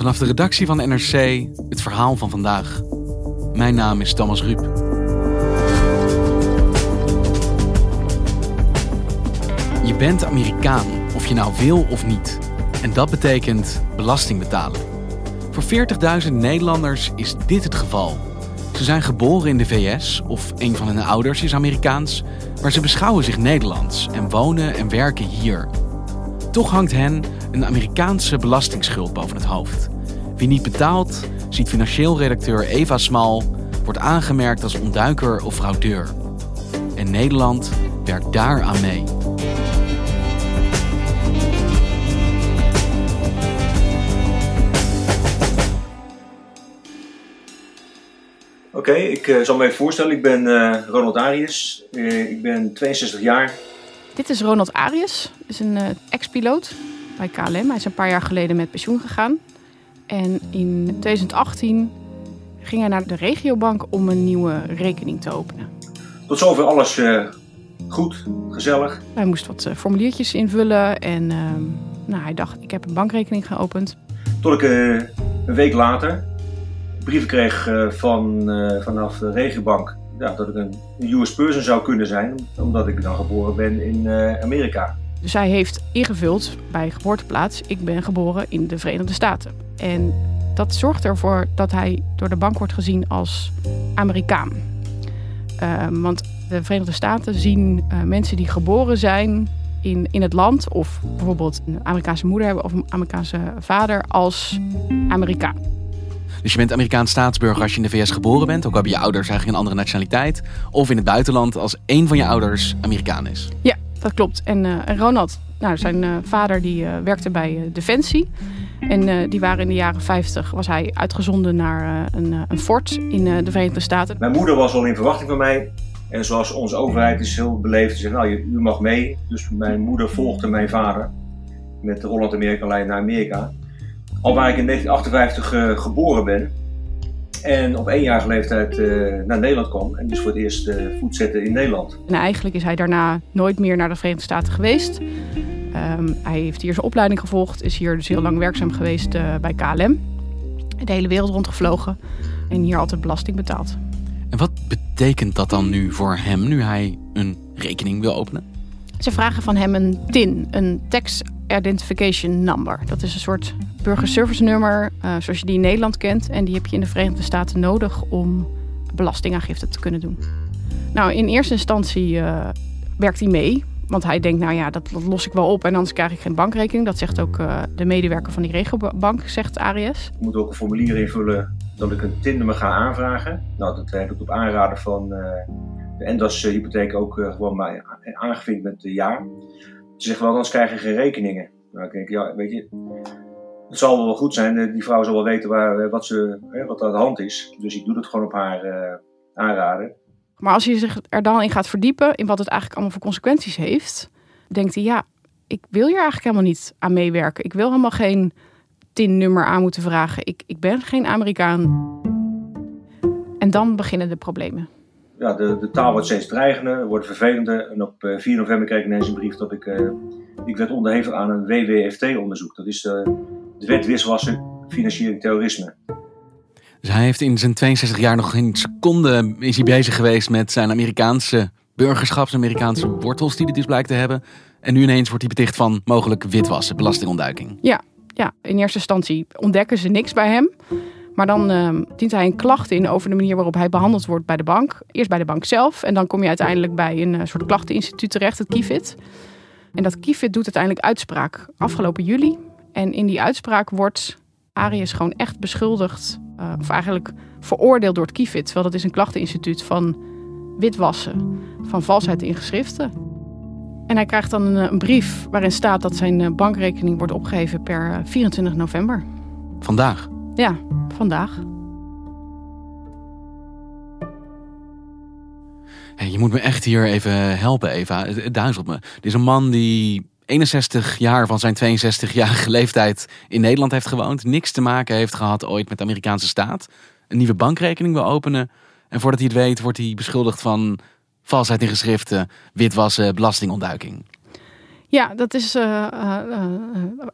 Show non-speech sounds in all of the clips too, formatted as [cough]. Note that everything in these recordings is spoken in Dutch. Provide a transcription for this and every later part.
Vanaf de redactie van NRC het verhaal van vandaag. Mijn naam is Thomas Ruip. Je bent Amerikaan, of je nou wil of niet. En dat betekent belasting betalen. Voor 40.000 Nederlanders is dit het geval. Ze zijn geboren in de VS of een van hun ouders is Amerikaans, maar ze beschouwen zich Nederlands en wonen en werken hier. Toch hangt hen een Amerikaanse belastingsschuld boven het hoofd. Wie niet betaalt, ziet financieel redacteur Eva Smal, wordt aangemerkt als ontduiker of fraudeur. En Nederland werkt daar aan mee. Oké, ik uh, zal me even voorstellen. Ik ben uh, Ronald Arius. Uh, ik ben 62 jaar. Dit is Ronald Arius, is een ex-piloot bij KLM. Hij is een paar jaar geleden met pensioen gegaan. En in 2018 ging hij naar de regiobank om een nieuwe rekening te openen. Tot zover alles goed, gezellig. Hij moest wat formuliertjes invullen en ehm, nou, hij dacht, ik heb een bankrekening geopend. Tot ik een week later brieven kreeg van, uh, vanaf de regiobank ja, dat ik een, US person zou kunnen zijn, omdat ik dan geboren ben in uh, Amerika. Dus hij heeft ingevuld bij geboorteplaats, ik ben geboren in de Verenigde Staten. En dat zorgt ervoor dat hij door de bank wordt gezien als Amerikaan. Uh, want de Verenigde Staten zien mensen die geboren zijn in, in het land, of bijvoorbeeld een Amerikaanse moeder hebben of een Amerikaanse vader, als Amerikaan. Dus je bent Amerikaans staatsburger als je in de VS geboren bent, ook al hebben je ouders eigenlijk een andere nationaliteit. Of in het buitenland als één van je ouders Amerikaan is. Ja, dat klopt. En, uh, en Ronald, nou, zijn uh, vader die uh, werkte bij Defensie. En die waren in de jaren 50, was hij uitgezonden naar een, een fort in de Verenigde Staten. Mijn moeder was al in verwachting van mij. En zoals onze overheid is heel beleefd, zegt nou, u mag mee. Dus mijn moeder volgde mijn vader met de Holland-Amerika-lijn naar Amerika. Al waar ik in 1958 uh, geboren ben. En op éénjarige leeftijd uh, naar Nederland kwam. En dus voor het eerst uh, voet zette in Nederland. En eigenlijk is hij daarna nooit meer naar de Verenigde Staten geweest. Um, hij heeft hier zijn opleiding gevolgd. Is hier dus heel lang werkzaam geweest bij KLM. De hele wereld rondgevlogen. En hier altijd belasting betaald. En wat betekent dat dan nu voor hem, nu hij een rekening wil openen? Ze vragen van hem een TIN, een Tax Identification Number. Dat is een soort burgerservice nummer, uh, zoals je die in Nederland kent. En die heb je in de Verenigde Staten nodig om belastingaangifte te kunnen doen. Nou, in eerste instantie uh, werkt hij mee. Want hij denkt, nou ja, dat, los ik wel op en anders krijg ik geen bankrekening. Dat zegt ook uh, de medewerker van die regiobank, zegt Arias. Ik moet ook een formulier invullen dat ik een TIN-nummer ga aanvragen. Nou, dat heb ik op aanraden van de Endas hypotheek ook gewoon maar aangevinkt met het jaar. Ze zeggen wel, anders krijg je geen rekeningen. Nou, ik denk, ja, weet je, het zal wel goed zijn. Die vrouw zal wel weten waar, wat, ze, wat aan de hand is. Dus ik doe het gewoon op haar uh, aanraden. Maar als je zich er dan in gaat verdiepen, in wat het eigenlijk allemaal voor consequenties heeft, denkt hij, ja, ik wil hier eigenlijk helemaal niet aan meewerken. Ik wil helemaal geen TIN-nummer aan moeten vragen. Ik, ik ben geen Amerikaan. En dan beginnen de problemen. Ja, de, de taal wordt steeds dreigender, wordt vervelender. En op 4 november kreeg ik ineens een brief dat ik, uh, ik werd onderhevig aan een WWFT-onderzoek. Dat is de, de wet wiswassen, financiering, terrorisme. Dus hij heeft in zijn 62 jaar nog geen seconde is hij bezig geweest met zijn Amerikaanse burgerschap, zijn Amerikaanse wortels die hij dus blijkt te hebben. En nu ineens wordt hij beticht van mogelijk witwassen, belastingontduiking. Ja, ja, in eerste instantie ontdekken ze niks bij hem. Maar dan uh, dient hij een klacht in over de manier waarop hij behandeld wordt bij de bank. Eerst bij de bank zelf en dan kom je uiteindelijk bij een uh, soort klachteninstituut terecht, het KIFIT. En dat KIFIT doet uiteindelijk uitspraak afgelopen juli. En in die uitspraak wordt Arius gewoon echt beschuldigd, uh, of eigenlijk veroordeeld door het KIFIT. Terwijl dat is een klachteninstituut van witwassen, van valsheid in geschriften. En hij krijgt dan een, een brief waarin staat dat zijn bankrekening wordt opgeheven per 24 november. Vandaag? Ja, vandaag. Hey, je moet me echt hier even helpen, Eva. Het duizelt me. Dit is een man die 61 jaar van zijn 62-jarige [laughs] leeftijd in Nederland heeft gewoond. Niks te maken heeft gehad ooit met de Amerikaanse staat. Een nieuwe bankrekening wil openen. En voordat hij het weet, wordt hij beschuldigd van valsheid in geschriften, witwassen, belastingontduiking. Ja, dat is uh, uh,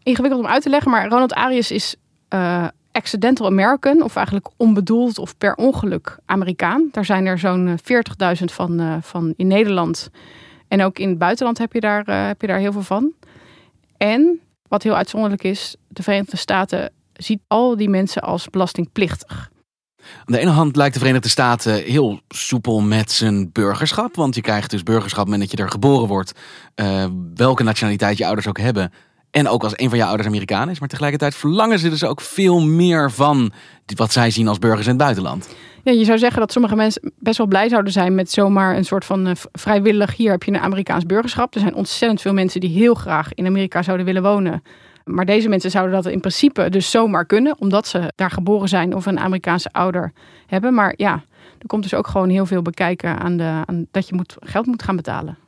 ingewikkeld om uit te leggen. Maar Ronald Arias is accidental American, of eigenlijk onbedoeld of per ongeluk Amerikaan. Daar zijn er zo'n 40.000 van, van in Nederland. En ook in het buitenland heb je, daar, heb je daar heel veel van. En wat heel uitzonderlijk is, de Verenigde Staten ziet al die mensen als belastingplichtig. Aan de ene hand lijkt de Verenigde Staten heel soepel met zijn burgerschap. Want je krijgt dus burgerschap met dat je er geboren wordt. Welke nationaliteit je ouders ook hebben. En ook als een van je ouders Amerikaan is. Maar tegelijkertijd verlangen ze dus ook veel meer van wat zij zien als burgers in het buitenland. Ja, je zou zeggen dat sommige mensen best wel blij zouden zijn met zomaar een soort van uh, vrijwillig. Hier heb je een Amerikaans burgerschap. Er zijn ontzettend veel mensen die heel graag in Amerika zouden willen wonen. Maar deze mensen zouden dat in principe dus zomaar kunnen, omdat ze daar geboren zijn of een Amerikaanse ouder hebben. Maar ja, er komt dus ook gewoon heel veel bekijken aan, de, aan dat je moet, geld moet gaan betalen.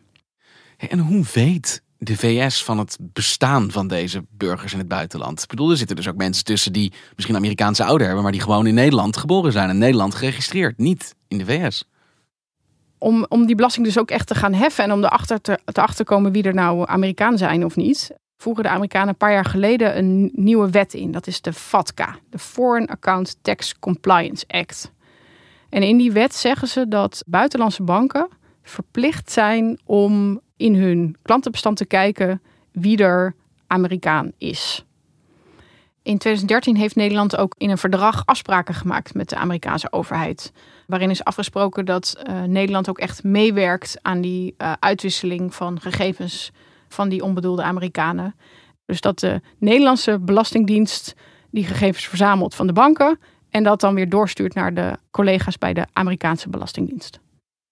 En hoe weet de VS van het bestaan van deze burgers in het buitenland? Ik bedoel, er zitten dus ook mensen tussen die misschien Amerikaanse ouder hebben, maar die gewoon in Nederland geboren zijn en Nederland geregistreerd, niet in de VS. Om, om die belasting dus ook echt te gaan heffen en om erachter te, te achterkomen wie er nou Amerikaan zijn of niet, voeren de Amerikanen een paar jaar geleden een nieuwe wet in. Dat is de FATCA, de Foreign Account Tax Compliance Act. En in die wet zeggen ze dat buitenlandse banken verplicht zijn om in hun klantenbestand te kijken wie er Amerikaan is. In 2013 heeft Nederland ook in een verdrag afspraken gemaakt met de Amerikaanse overheid. Waarin is afgesproken dat uh, Nederland ook echt meewerkt aan die uh, uitwisseling van gegevens van die onbedoelde Amerikanen. Dus dat de Nederlandse Belastingdienst die gegevens verzamelt van de banken en dat dan weer doorstuurt naar de collega's bij de Amerikaanse Belastingdienst.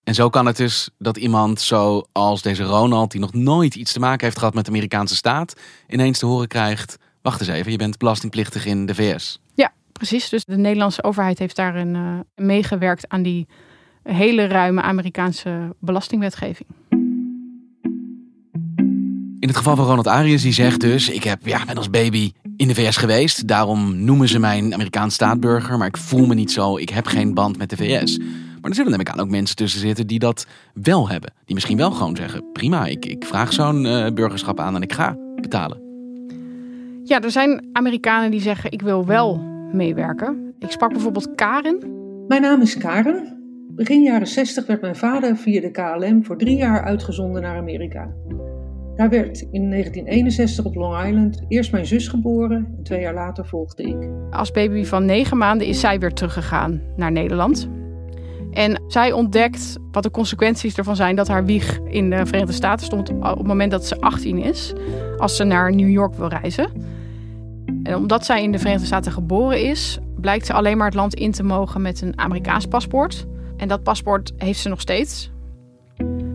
En zo kan het dus dat iemand zoals deze Ronald, die nog nooit iets te maken heeft gehad met de Amerikaanse staat, ineens te horen krijgt: wacht eens even, je bent belastingplichtig in de VS. Ja, precies. Dus de Nederlandse overheid heeft daarin uh, meegewerkt aan die hele ruime Amerikaanse belastingwetgeving. In het geval van Ronald Arias, die zegt dus: Ik heb, ja, ben als baby in de VS geweest. Daarom noemen ze mij een Amerikaans staatburger. Maar ik voel me niet zo. Ik heb geen band met de VS. Maar er zullen neem ik aan ook mensen tussen zitten die dat wel hebben. Die misschien wel gewoon zeggen: Prima, ik, ik vraag zo'n uh, burgerschap aan en ik ga betalen. Ja, er zijn Amerikanen die zeggen: Ik wil wel meewerken. Ik sprak bijvoorbeeld Karen. Mijn naam is Karen. Begin jaren 60 werd mijn vader via de KLM voor drie jaar uitgezonden naar Amerika. Daar werd in 1961 op Long Island eerst mijn zus geboren en twee jaar later volgde ik. Als baby van negen maanden is zij weer teruggegaan naar Nederland. En zij ontdekt wat de consequenties ervan zijn dat haar wieg in de Verenigde Staten stond op het moment dat ze 18 is, als ze naar New York wil reizen. En omdat zij in de Verenigde Staten geboren is, blijkt ze alleen maar het land in te mogen met een Amerikaans paspoort. En dat paspoort heeft ze nog steeds.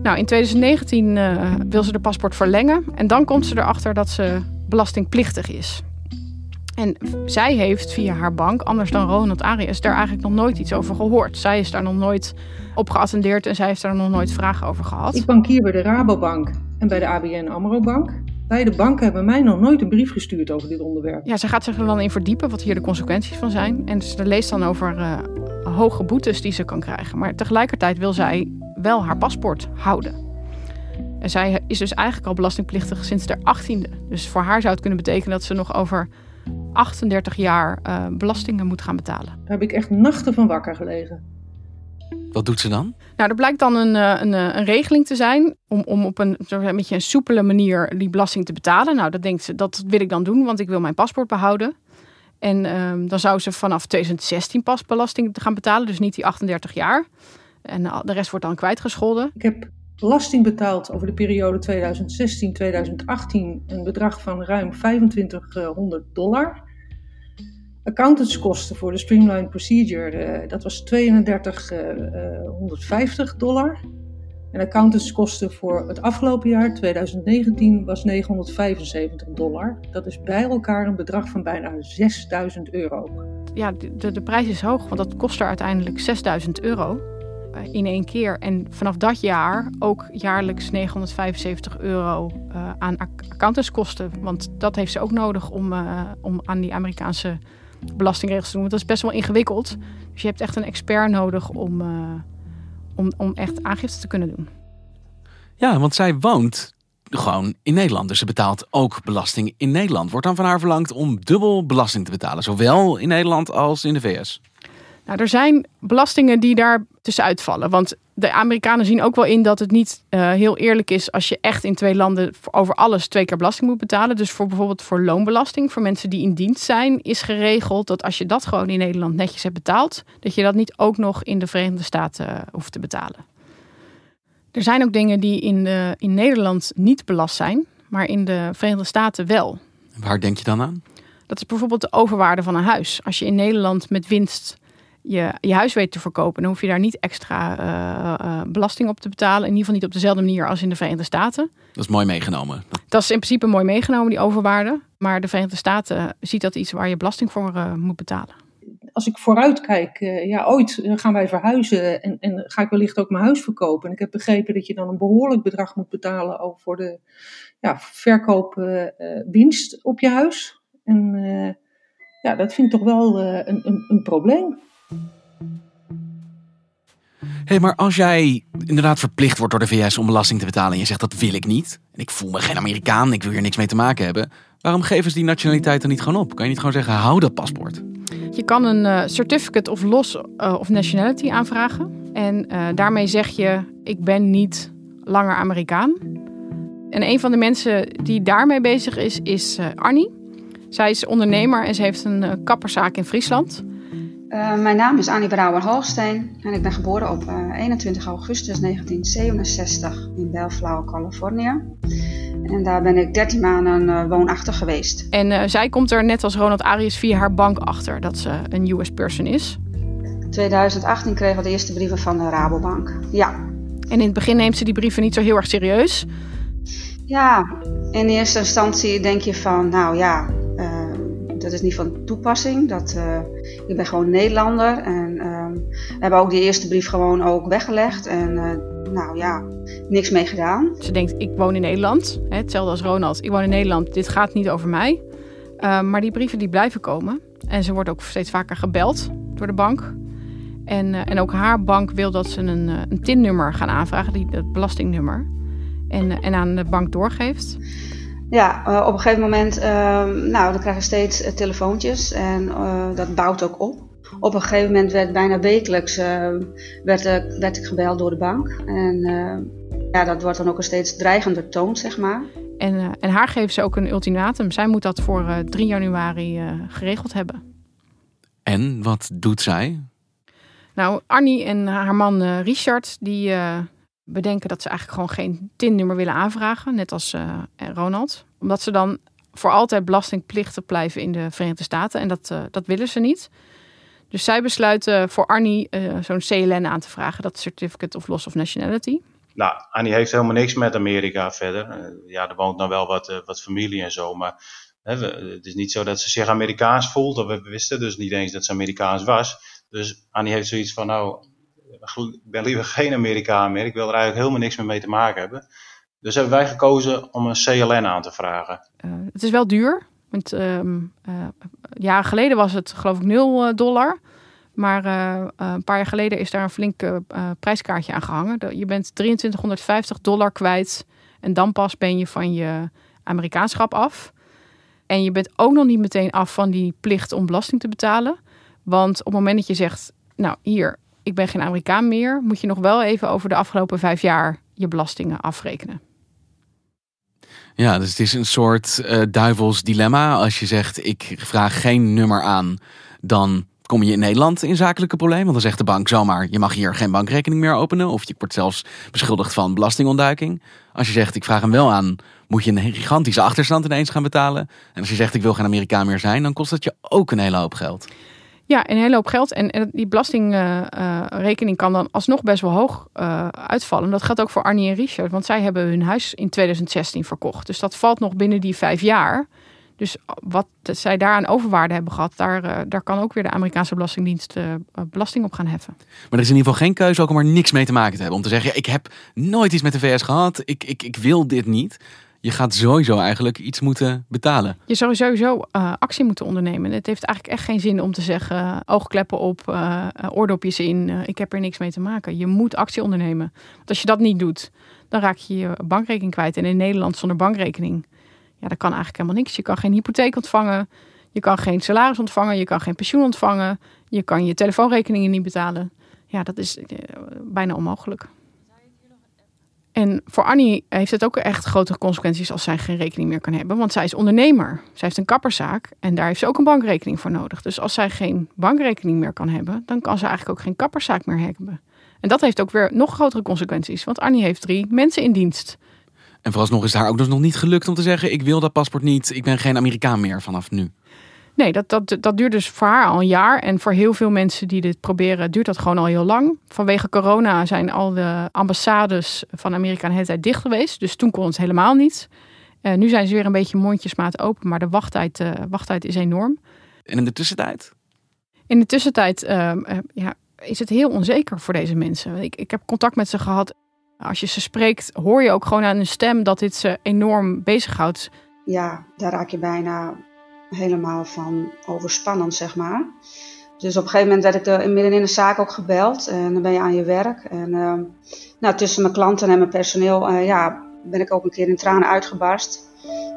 Nou, in 2019 uh, wil ze de paspoort verlengen. En dan komt ze erachter dat ze belastingplichtig is. En zij heeft via haar bank, anders dan Ronald Arias, daar eigenlijk nog nooit iets over gehoord. Zij is daar nog nooit op geattendeerd en zij heeft daar nog nooit vragen over gehad. Ik bankier bij de Rabobank en bij de ABN AMRO Bank. Beide banken hebben mij nog nooit een brief gestuurd over dit onderwerp. Ja, ze gaat zich er dan in verdiepen wat hier de consequenties van zijn. En ze leest dan over uh, hoge boetes die ze kan krijgen. Maar tegelijkertijd wil zij wel haar paspoort houden. En zij is dus eigenlijk al belastingplichtig sinds haar achttiende. Dus voor haar zou het kunnen betekenen dat ze nog over 38 jaar uh, belastingen moet gaan betalen. Daar heb ik echt nachten van wakker gelegen. Wat doet ze dan? Nou, er blijkt dan een, eh, een, een regeling te zijn om, om op een, een beetje een soepele manier die belasting te betalen. Nou, dat denkt ze, dat wil ik dan doen, want ik wil mijn paspoort behouden. En ehm, dan zou ze vanaf 2016 pas belasting gaan betalen, dus niet die 38 jaar. En de rest wordt dan kwijtgescholden. Ik heb belasting betaald over de periode 2016-2018, een bedrag van ruim 2500 dollar. Accountantskosten voor de Streamline Procedure, uh, dat was 3250 dollar. En accountantskosten voor het afgelopen jaar, 2019, was 975 dollar. Dat is bij elkaar een bedrag van bijna 6000 euro. Ja, de, de prijs is hoog, want dat kost er uiteindelijk 6000 euro eh, in één keer. En vanaf dat jaar ook jaarlijks 975 euro uh, aan accountantskosten. Want dat heeft ze ook nodig om, uh, om aan die Amerikaanse belastingregels te doen. Want dat is best wel ingewikkeld. Dus je hebt echt een expert nodig om, om, om echt aangifte te kunnen doen. Ja, want zij woont gewoon in Nederland. Dus ze betaalt ook belasting in Nederland. Wordt dan van haar verlangd om dubbel belasting te betalen. Zowel in Nederland als in de VS. Nou, er zijn belastingen die daar tussenuit vallen. Want de Amerikanen zien ook wel in dat het niet uh, heel eerlijk is als je echt in twee landen over alles twee keer belasting moet betalen. Dus voor bijvoorbeeld voor loonbelasting, voor mensen die in dienst zijn, is geregeld dat als je dat gewoon in Nederland netjes hebt betaald, dat je dat niet ook nog in de Verenigde Staten uh, hoeft te betalen. Er zijn ook dingen die in, de, in Nederland niet belast zijn, maar in de Verenigde Staten wel. Waar denk je dan aan? Dat is bijvoorbeeld de overwaarde van een huis. Als je in Nederland met winst je, je huis weet te verkopen, dan hoef je daar niet extra uh, uh, belasting op te betalen. In ieder geval niet op dezelfde manier als in de Verenigde Staten. Dat is mooi meegenomen. Dat is in principe mooi meegenomen, die overwaarde. Maar de Verenigde Staten ziet dat iets waar je belasting voor uh, moet betalen. Als ik vooruit kijk, ja, ooit gaan wij verhuizen en, en, ga ik wellicht ook mijn huis verkopen. En ik heb begrepen dat je dan een behoorlijk bedrag moet betalen ook voor de ja, verkoopwinst op je huis. En ja, dat vind ik toch wel een, een, een probleem. Hey, maar als jij inderdaad verplicht wordt door de VS om belasting te betalen en je zegt dat wil ik niet, en ik voel me geen Amerikaan, ik wil hier niks mee te maken hebben, waarom geven ze die nationaliteit dan niet gewoon op? Kan je niet gewoon zeggen, hou dat paspoort? Je kan een uh, certificate of loss uh, of nationality aanvragen. En uh, daarmee zeg je, ik ben niet langer Amerikaan. En een van de mensen die daarmee bezig is, is Arnie. Zij is ondernemer en ze heeft een kapperzaak in Friesland. Uh, mijn naam is Annie Brouwer-Holstein en ik ben geboren op uh, 21 augustus 1967 in Bellflower, Californië. En daar ben ik 13 maanden uh, woonachtig geweest. En zij komt er net als Ronald Arias via haar bank achter dat ze een US person is. In 2018 kregen we de eerste brieven van de Rabobank. Ja. En in het begin neemt ze die brieven niet zo heel erg serieus. Ja, in eerste instantie denk je van, nou ja, dat is niet van toepassing. Dat, uh, ik ben gewoon Nederlander. En uh, we hebben ook die eerste brief gewoon ook weggelegd. En uh, nou ja, niks mee gedaan. Ze denkt, ik woon in Nederland. Hetzelfde als Ronald. Ik woon in Nederland. Dit gaat niet over mij. maar die brieven die blijven komen. En ze wordt ook steeds vaker gebeld door de bank. En, en ook haar bank wil dat ze een, een TIN-nummer gaan aanvragen. Die, het belastingnummer. En, en aan de bank doorgeeft. Ja, uh, op een gegeven moment, uh, nou, dan krijg je steeds uh, telefoontjes en dat bouwt ook op. Op een gegeven moment werd bijna wekelijks werd, werd ik gebeld door de bank. En ja, dat wordt dan ook een steeds dreigender toon, zeg maar. En, en haar geven ze ook een ultimatum. Zij moet dat voor 3 januari geregeld hebben. En wat doet zij? Nou, Annie en haar man Richard, die bedenken dat ze eigenlijk gewoon geen TIN-nummer willen aanvragen, net als uh, Ronald. Omdat ze dan voor altijd belastingplichtig blijven in de Verenigde Staten en dat, uh, dat willen ze niet. Dus zij besluiten voor Arnie uh, zo'n CLN aan te vragen, dat Certificate of Loss of Nationality. Nou, Annie heeft helemaal niks met Amerika verder. ja, er woont dan wel wat, wat familie en zo, maar hè, het is niet zo dat ze zich Amerikaans voelt. We wisten dus niet eens dat ze Amerikaans was. Dus Annie heeft zoiets van, nou, ik ben liever geen Amerikaan meer. Ik wil er eigenlijk helemaal niks meer mee te maken hebben. Dus hebben wij gekozen om een CLN aan te vragen. Uh, het is wel duur. Want uh, uh, jaren geleden was het geloof ik 0 eh, dollar. Maar een paar jaar geleden is daar een flink prijskaartje aan gehangen. Je bent 2350 dollar kwijt. En dan pas ben je van je Amerikaanschap af. En je bent ook nog niet meteen af van die plicht om belasting te betalen. Want op het moment dat je zegt, nou hier, ik ben geen Amerikaan meer, moet je nog wel even over de afgelopen vijf jaar je belastingen afrekenen. Ja, dus het is een soort uh, duivels dilemma. Als je zegt, ik vraag geen nummer aan, dan kom je in Nederland in zakelijke problemen. Want dan zegt de bank zomaar, je mag hier geen bankrekening meer openen. Of je wordt zelfs beschuldigd van belastingontduiking. Als je zegt, ik vraag hem wel aan, moet je een gigantische achterstand ineens gaan betalen. En als je zegt, ik wil geen Amerikaan meer zijn, dan kost dat je ook een hele hoop geld. Ja, een hele hoop geld. En, die belastingrekening kan dan alsnog best wel hoog uh, uitvallen. Dat geldt ook voor Arnie en Richard, want zij hebben hun huis in 2016 verkocht. Dus dat valt nog binnen die vijf jaar. Dus wat zij daar aan overwaarde hebben gehad, daar, uh, daar kan ook weer de Amerikaanse Belastingdienst uh, belasting op gaan heffen. Maar er is in ieder geval geen keuze ook om er niks mee te maken te hebben. Om te zeggen, ik heb nooit iets met de VS gehad, ik, ik, ik wil dit niet je gaat sowieso eigenlijk iets moeten betalen. Je zou sowieso uh, actie moeten ondernemen. Het heeft eigenlijk echt geen zin om te zeggen: uh, oogkleppen op, uh, oordopjes in. ik heb er niks mee te maken. Je moet actie ondernemen. Want als je dat niet doet, dan raak je je bankrekening kwijt. En in Nederland zonder bankrekening, ja, dat kan eigenlijk helemaal niks. Je kan geen hypotheek ontvangen. Je kan geen salaris ontvangen. Je kan geen pensioen ontvangen. Je kan je telefoonrekeningen niet betalen. Ja, dat is bijna onmogelijk. En voor Annie heeft het ook echt grote consequenties als zij geen rekening meer kan hebben. Want zij is ondernemer. Zij heeft een kapperszaak en daar heeft ze ook een bankrekening voor nodig. Dus als zij geen bankrekening meer kan hebben, dan kan ze eigenlijk ook geen kapperszaak meer hebben. En dat heeft ook weer nog grotere consequenties. Want Annie heeft drie mensen in dienst. En vooralsnog is haar ook dus nog niet gelukt om te zeggen: ik wil dat paspoort niet, ik ben geen Amerikaan meer vanaf nu. Nee, dat, dat, dat duurt dus voor haar al een jaar. En voor heel veel mensen die dit proberen, duurt dat gewoon al heel lang. Vanwege corona zijn al de ambassades van Amerika een hele tijd dicht geweest. Dus toen kon het helemaal niet. Uh, nu zijn ze weer een beetje mondjesmaat open, maar de wachttijd, uh, wachttijd is enorm. En in de tussentijd? In de tussentijd uh, ja, is het heel onzeker voor deze mensen. Ik, ik heb contact met ze gehad. Als je ze spreekt, hoor je ook gewoon aan hun stem dat dit ze enorm bezighoudt. Ja, daar raak je bijna helemaal van overspannend, zeg maar. Dus op een gegeven moment werd ik er midden in de zaak ook gebeld. En dan ben je aan je werk. En uh, nou, tussen mijn klanten en mijn personeel uh, ja, ben ik ook een keer in tranen uitgebarst.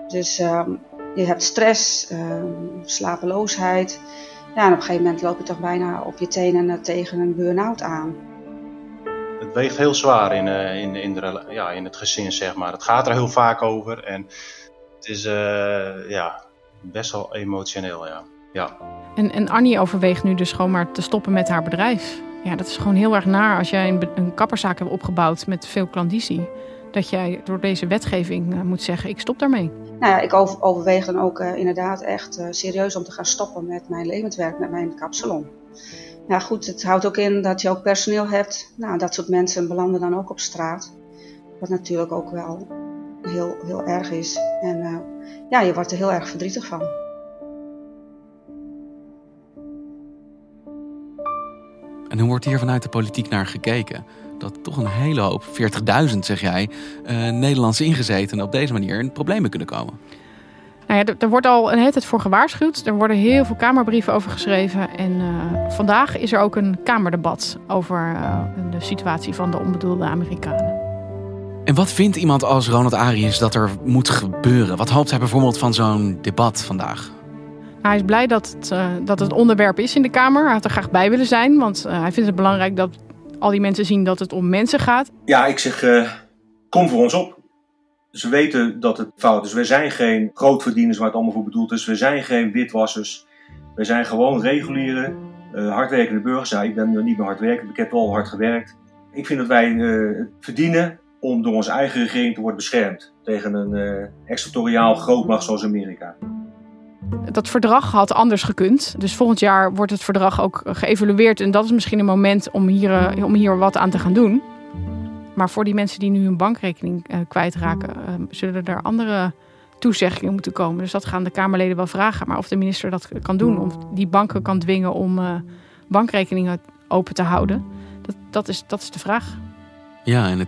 Dus uh, je hebt stress, ehm, slapeloosheid. Ja, en op een gegeven moment loop je toch bijna op je tenen eh, tegen een burn-out aan. Het weegt heel zwaar in, in, in, de, ja, in het gezin, zeg maar. Het gaat er heel vaak over. En het is, ja, best wel emotioneel, ja. ja. En, en Annie overweegt nu dus gewoon maar te stoppen met haar bedrijf. Ja, dat is gewoon heel erg naar als jij een, een kapperszaak hebt opgebouwd met veel klandizie. Dat jij door deze wetgeving uh, moet zeggen, ik stop daarmee. Nou ja, ik over, overweeg dan ook uh, inderdaad echt uh, serieus om te gaan stoppen met mijn levenswerk, met mijn kapsalon. Ja goed, het houdt ook in dat je ook personeel hebt. Nou, dat soort mensen belanden dan ook op straat. Wat natuurlijk ook wel heel, heel erg is. En ja, je wordt er heel erg verdrietig van. En hoe wordt hier vanuit de politiek naar gekeken? Dat toch een hele hoop, 40.000 zeg jij, uh, Nederlandse ingezetenen op deze manier in problemen kunnen komen. Nou ja, er, wordt al een hele tijd voor gewaarschuwd. Er worden heel veel Kamerbrieven over geschreven. En uh, vandaag is er ook een Kamerdebat over uh, de situatie van de onbedoelde Amerikanen. En wat vindt iemand als Ronald Arias dat er moet gebeuren? Wat hoopt hij bijvoorbeeld van zo'n debat vandaag? Hij is blij dat het, uh, dat het onderwerp is in de Kamer. Hij had er graag bij willen zijn, want uh, hij vindt het belangrijk dat al die mensen zien dat het om mensen gaat. Ja, ik zeg, uh, kom voor ons op. Ze weten dat het fout is. We zijn geen grootverdieners waar het allemaal voor bedoeld is. We zijn geen witwassers. We zijn gewoon reguliere, hardwerkende burgers. Ja, ik ben niet meer hardwerkend, ik heb wel hard gewerkt. Ik vind dat wij het verdienen om door onze eigen regering te worden beschermd tegen een uh, extraterritoriaal grootmacht zoals Amerika. Dat verdrag had anders gekund. Dus volgend jaar wordt het verdrag ook geëvalueerd. En dat is misschien een moment om hier, uh, om hier wat aan te gaan doen. Maar voor die mensen die nu hun bankrekening uh, kwijtraken, zullen er andere toezeggingen moeten komen. Dus dat gaan de Kamerleden wel vragen. Maar of de minister dat kan doen, of die banken kan dwingen om bankrekeningen open te houden, dat, dat, is, dat is de vraag. Ja, en het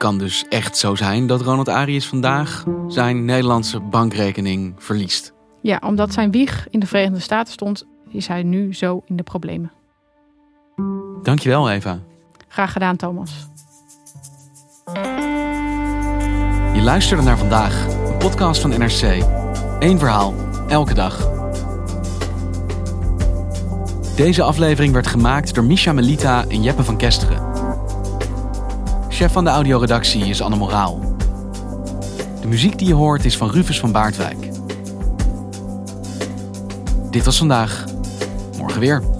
kan dus echt zo zijn dat Ronald Arias vandaag zijn Nederlandse bankrekening verliest. Ja, omdat zijn wieg in de Verenigde Staten stond, is hij nu zo in de problemen. Dankjewel, Eva. Graag gedaan, Thomas. Je luisterde naar vandaag, een podcast van NRC. Eén verhaal, elke dag. Deze aflevering werd gemaakt door Misha Melita en Jeppe van Kesteren. Chef van de audioredactie is Anne Moraal. De muziek die je hoort is van Rufus van Baardwijk. Dit was vandaag. Morgen weer.